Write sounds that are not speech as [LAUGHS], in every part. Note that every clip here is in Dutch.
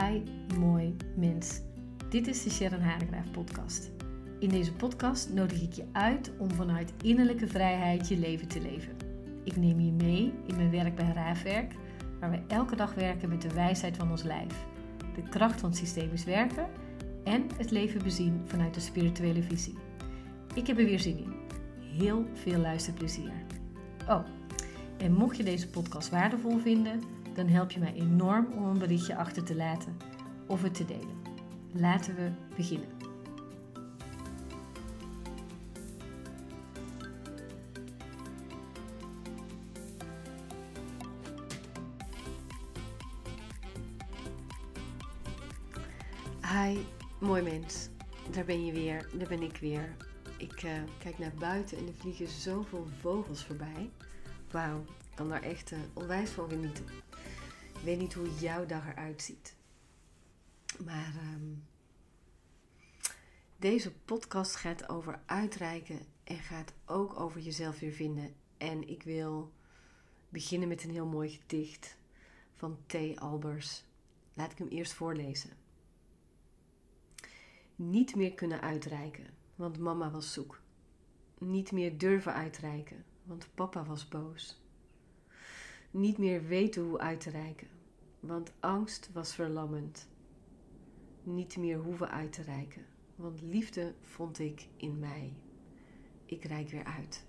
Hi, mooi mens. Dit is de Sharon Haregraaf podcast. In deze podcast nodig ik je uit om vanuit innerlijke vrijheid je leven te leven. Ik neem je mee in mijn werk bij Raafwerk, waar we elke dag werken met de wijsheid van ons lijf, de kracht van systemisch werken en het leven bezien vanuit de spirituele visie. Ik heb er weer zin in. Heel veel luisterplezier. Oh, en mocht je deze podcast waardevol vinden, dan help je mij enorm om een berichtje achter te laten of het te delen. Laten we beginnen. Hi, mooi mens. Daar ben je weer, daar ben ik weer. Ik uh, kijk naar buiten en er vliegen zoveel vogels voorbij. Wauw, ik kan daar echt uh, onwijs van genieten. Ik weet niet hoe jouw dag eruit ziet. Maar um, deze podcast gaat over uitreiken en gaat ook over jezelf weer vinden. En ik wil beginnen met een heel mooi gedicht van T. Albers. Laat ik hem eerst voorlezen. Niet meer kunnen uitreiken, want mama was zoek. Niet meer durven uitreiken, want papa was boos. Niet meer weten hoe uit te reiken, want angst was verlammend. Niet meer hoeven uit te reiken, want liefde vond ik in mij. Ik reik weer uit.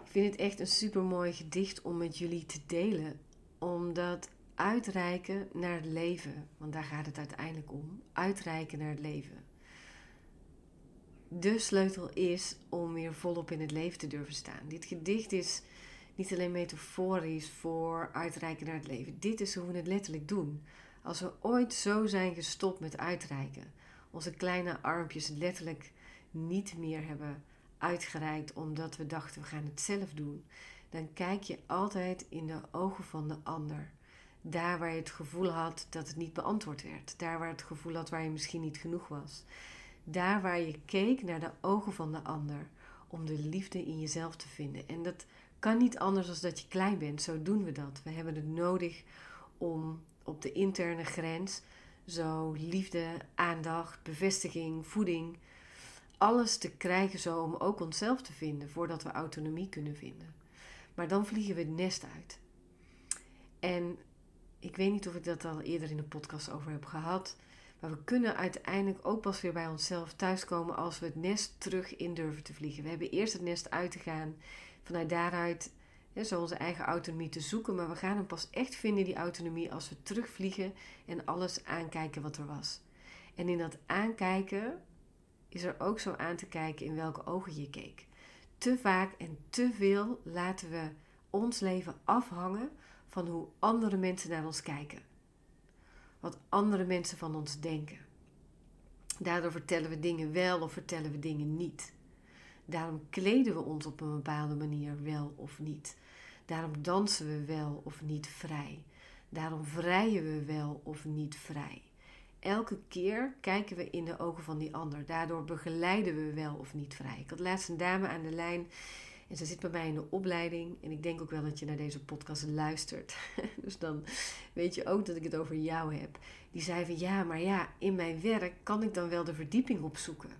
Ik vind het echt een supermooi gedicht om met jullie te delen, omdat uitreiken naar het leven, want daar gaat het uiteindelijk om, uitreiken naar het leven. De sleutel is om weer volop in het leven te durven staan. Dit gedicht is niet alleen metaforisch voor uitreiken naar het leven. Dit is hoe we het letterlijk doen. Als we ooit zo zijn gestopt met uitreiken, onze kleine armpjes letterlijk niet meer hebben uitgereikt omdat we dachten we gaan het zelf doen, dan kijk je altijd in de ogen van de ander. Daar waar je het gevoel had dat het niet beantwoord werd. Daar waar het gevoel had waar je misschien niet genoeg was. Daar waar je keek naar de ogen van de ander om de liefde in jezelf te vinden. En dat kan niet anders dan dat je klein bent. Zo doen we dat. We hebben het nodig om op de interne grens zo liefde, aandacht, bevestiging, voeding, alles te krijgen zo om ook onszelf te vinden voordat we autonomie kunnen vinden. Maar dan vliegen we het nest uit. En ik weet niet of ik dat al eerder in de podcast over heb gehad. Maar we kunnen uiteindelijk ook pas weer bij onszelf thuiskomen als we het nest terug in durven te vliegen. We hebben eerst het nest uit te gaan, vanuit daaruit hè, zo onze eigen autonomie te zoeken. Maar we gaan hem pas echt vinden, die autonomie, als we terugvliegen en alles aankijken wat er was. En in dat aankijken is er ook zo aan te kijken in welke ogen je keek. Te vaak en te veel laten we ons leven afhangen van hoe andere mensen naar ons kijken. Wat andere mensen van ons denken. Daardoor vertellen we dingen wel of vertellen we dingen niet. Daarom kleden we ons op een bepaalde manier wel of niet. Daarom dansen we wel of niet vrij. Daarom vrijen we wel of niet vrij. Elke keer kijken we in de ogen van die ander. Daardoor begeleiden we wel of niet vrij. Ik had laatst een dame aan de lijn en ze zit bij mij in de opleiding. En ik denk ook wel dat je naar deze podcast luistert. [LAUGHS] dus dan weet je ook dat ik het over jou heb. Die zei van ja, maar ja, in mijn werk kan ik dan wel de verdieping opzoeken.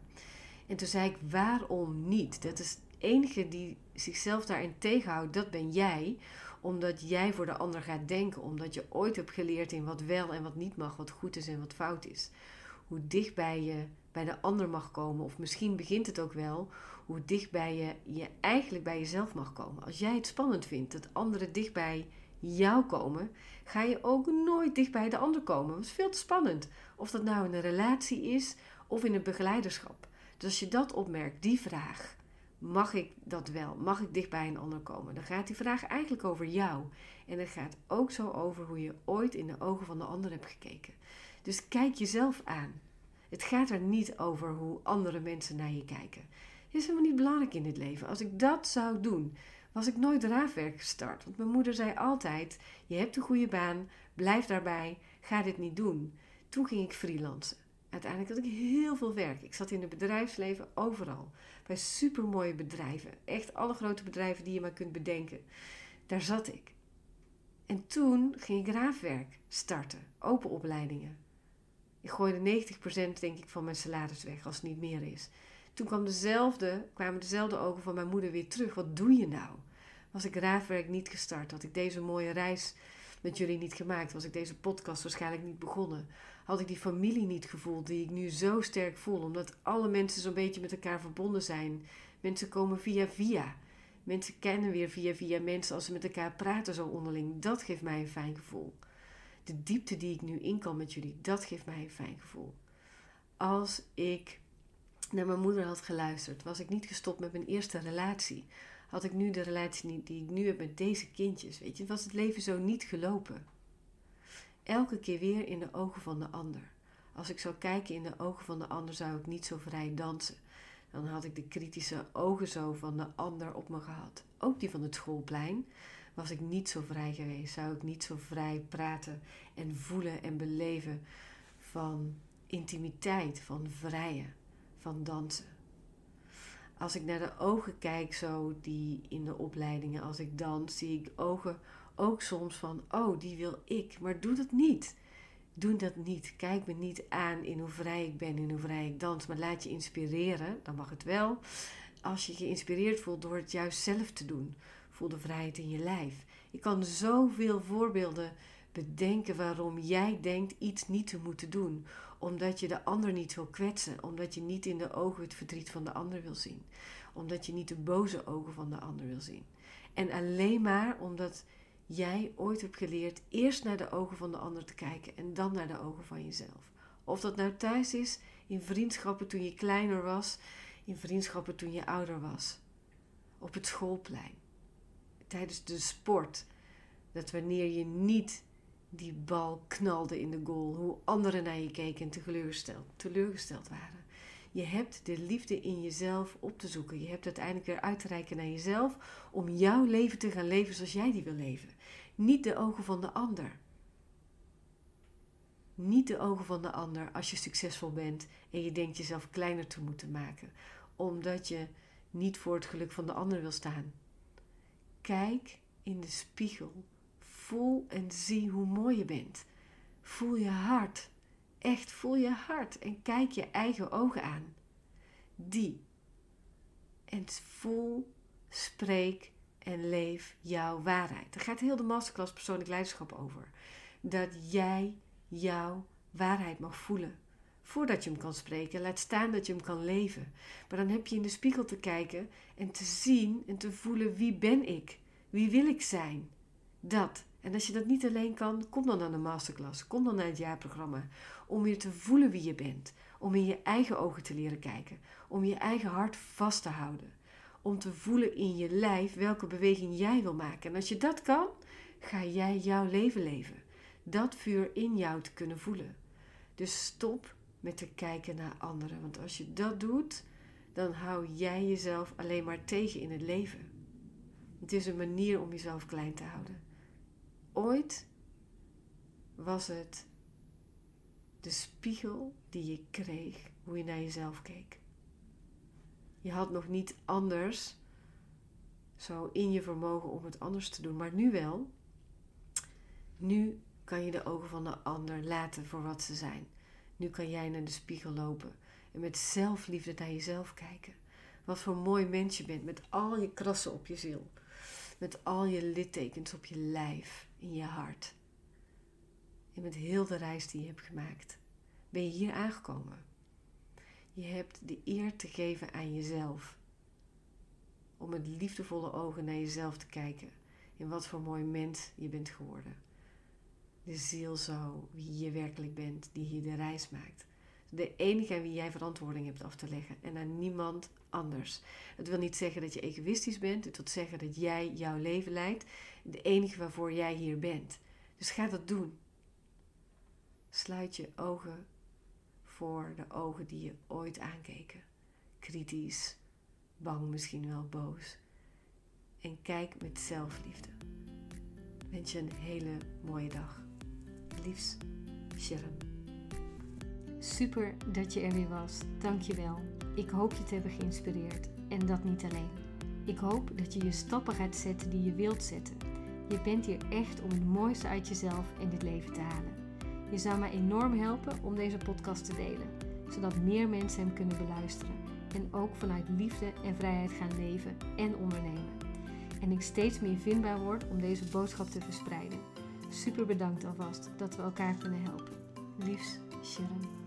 En toen zei ik, waarom niet? Dat is het enige die zichzelf daarin tegenhoudt, dat ben jij. Omdat jij voor de ander gaat denken. Omdat je ooit hebt geleerd in wat wel en wat niet mag, wat goed is en wat fout is. Hoe dichtbij je bij de ander mag komen, of misschien begint het ook wel, hoe dichtbij je je eigenlijk bij jezelf mag komen. Als jij het spannend vindt dat anderen dichtbij jou komen, ga je ook nooit dicht bij de ander komen. Dat is veel te spannend. Of dat nou in een relatie is of in een begeleiderschap. Dus als je dat opmerkt, die vraag, mag ik dat wel? Mag ik dicht bij een ander komen? Dan gaat die vraag eigenlijk over jou. En het gaat ook zo over hoe je ooit in de ogen van de ander hebt gekeken. Dus kijk jezelf aan. Het gaat er niet over hoe andere mensen naar je kijken. Is helemaal niet belangrijk in dit leven. Als ik dat zou doen, was ik nooit raafwerk gestart. Want mijn moeder zei altijd: Je hebt een goede baan, blijf daarbij, ga dit niet doen. Toen ging ik freelancen. Uiteindelijk had ik heel veel werk. Ik zat in het bedrijfsleven overal. Bij supermooie bedrijven. Echt alle grote bedrijven die je maar kunt bedenken. Daar zat ik. En toen ging ik raafwerk starten, open opleidingen. Ik gooide 90% denk ik van mijn salaris weg als het niet meer is. Toen kwam dezelfde, kwamen dezelfde ogen van mijn moeder weer terug. Wat doe je nou? Was ik raafwerk niet gestart? Had ik deze mooie reis met jullie niet gemaakt? Was ik deze podcast waarschijnlijk niet begonnen? Had ik die familie niet gevoeld die ik nu zo sterk voel? Omdat alle mensen zo'n beetje met elkaar verbonden zijn. Mensen komen via via. Mensen kennen weer via via mensen als ze met elkaar praten zo onderling. Dat geeft mij een fijn gevoel. De diepte die ik nu in kan met jullie, dat geeft mij een fijn gevoel. Als ik naar mijn moeder had geluisterd, was ik niet gestopt met mijn eerste relatie. Had ik nu de relatie die ik nu heb met deze kindjes, weet je, was het leven zo niet gelopen. Elke keer weer in de ogen van de ander. Als ik zou kijken in de ogen van de ander, zou ik niet zo vrij dansen. Dan had ik de kritische ogen zo van de ander op me gehad. Ook die van het schoolplein. Was ik niet zo vrij geweest, zou ik niet zo vrij praten en voelen en beleven van intimiteit, van vrijen, van dansen. Als ik naar de ogen kijk, zo die in de opleidingen, als ik dans, zie ik ogen ook soms van: oh, die wil ik, maar doe dat niet. Doe dat niet. Kijk me niet aan in hoe vrij ik ben, in hoe vrij ik dans, maar laat je inspireren. Dan mag het wel. Als je geïnspireerd voelt door het juist zelf te doen, voel de vrijheid in je lijf. Ik kan zoveel voorbeelden bedenken waarom jij denkt iets niet te moeten doen. Omdat je de ander niet wil kwetsen, omdat je niet in de ogen het verdriet van de ander wil zien, omdat je niet de boze ogen van de ander wil zien. En alleen maar omdat jij ooit hebt geleerd eerst naar de ogen van de ander te kijken en dan naar de ogen van jezelf. Of dat nou thuis is, in vriendschappen toen je kleiner was, in vriendschappen toen je ouder was, op het schoolplein, tijdens de sport. Dat wanneer je niet die bal knalde in de goal, hoe anderen naar je keken en teleurgesteld, teleurgesteld waren. Je hebt de liefde in jezelf op te zoeken. Je hebt uiteindelijk weer uit te reiken naar jezelf om jouw leven te gaan leven zoals jij die wil leven. Niet de ogen van de ander. Niet de ogen van de ander als je succesvol bent en je denkt jezelf kleiner te moeten maken, omdat je niet voor het geluk van de ander wil staan. Kijk in de spiegel. Voel en zie hoe mooi je bent. Voel je hart. Echt voel je hart en kijk je eigen ogen aan. Die. En voel, spreek en leef jouw waarheid. Daar gaat heel de masterclass persoonlijk leiderschap over. Dat jij jouw waarheid mag voelen. Voordat je hem kan spreken, laat staan dat je hem kan leven. Maar dan heb je in de spiegel te kijken en te zien en te voelen wie ben ik? Wie wil ik zijn? Dat. En als je dat niet alleen kan, kom dan naar de masterclass. Kom dan naar het jaarprogramma. Om weer te voelen wie je bent. Om in je eigen ogen te leren kijken. Om je eigen hart vast te houden. Om te voelen in je lijf welke beweging jij wil maken. En als je dat kan, ga jij jouw leven leven. Dat vuur in jou te kunnen voelen. Dus stop met te kijken naar anderen. Want als je dat doet, dan hou jij jezelf alleen maar tegen in het leven. Het is een manier om jezelf klein te houden. Ooit was het de spiegel die je kreeg hoe je naar jezelf keek. Je had nog niet anders zo in je vermogen om het anders te doen, maar nu wel. Nu kan je de ogen van de ander laten voor wat ze zijn. Nu kan jij naar de spiegel lopen en met zelfliefde naar jezelf kijken. Wat voor mooi mens je bent met al je krassen op je ziel. Met al je littekens op je lijf, in je hart. En met heel de reis die je hebt gemaakt. Ben je hier aangekomen. Je hebt de eer te geven aan jezelf. Om met liefdevolle ogen naar jezelf te kijken. En wat voor mooi mens je bent geworden. De ziel zo, wie je werkelijk bent, die hier de reis maakt. De enige aan wie jij verantwoording hebt af te leggen en aan niemand anders. Het wil niet zeggen dat je egoïstisch bent, het wil zeggen dat jij jouw leven leidt, de enige waarvoor jij hier bent. Dus ga dat doen. Sluit je ogen voor de ogen die je ooit aankeken. Kritisch, bang, misschien wel boos. En kijk met zelfliefde. Ik wens je een hele mooie dag. Liefs, Sharon. Super dat je er weer was. Dankjewel. Ik hoop je te hebben geïnspireerd. En dat niet alleen. Ik hoop dat je je stappen gaat zetten die je wilt zetten. Je bent hier echt om het mooiste uit jezelf in dit leven te halen. Je zou mij enorm helpen om deze podcast te delen, zodat meer mensen hem kunnen beluisteren en ook vanuit liefde en vrijheid gaan leven en ondernemen. En ik steeds meer vindbaar word om deze boodschap te verspreiden. Super bedankt alvast dat we elkaar kunnen helpen. Liefs, Sharon.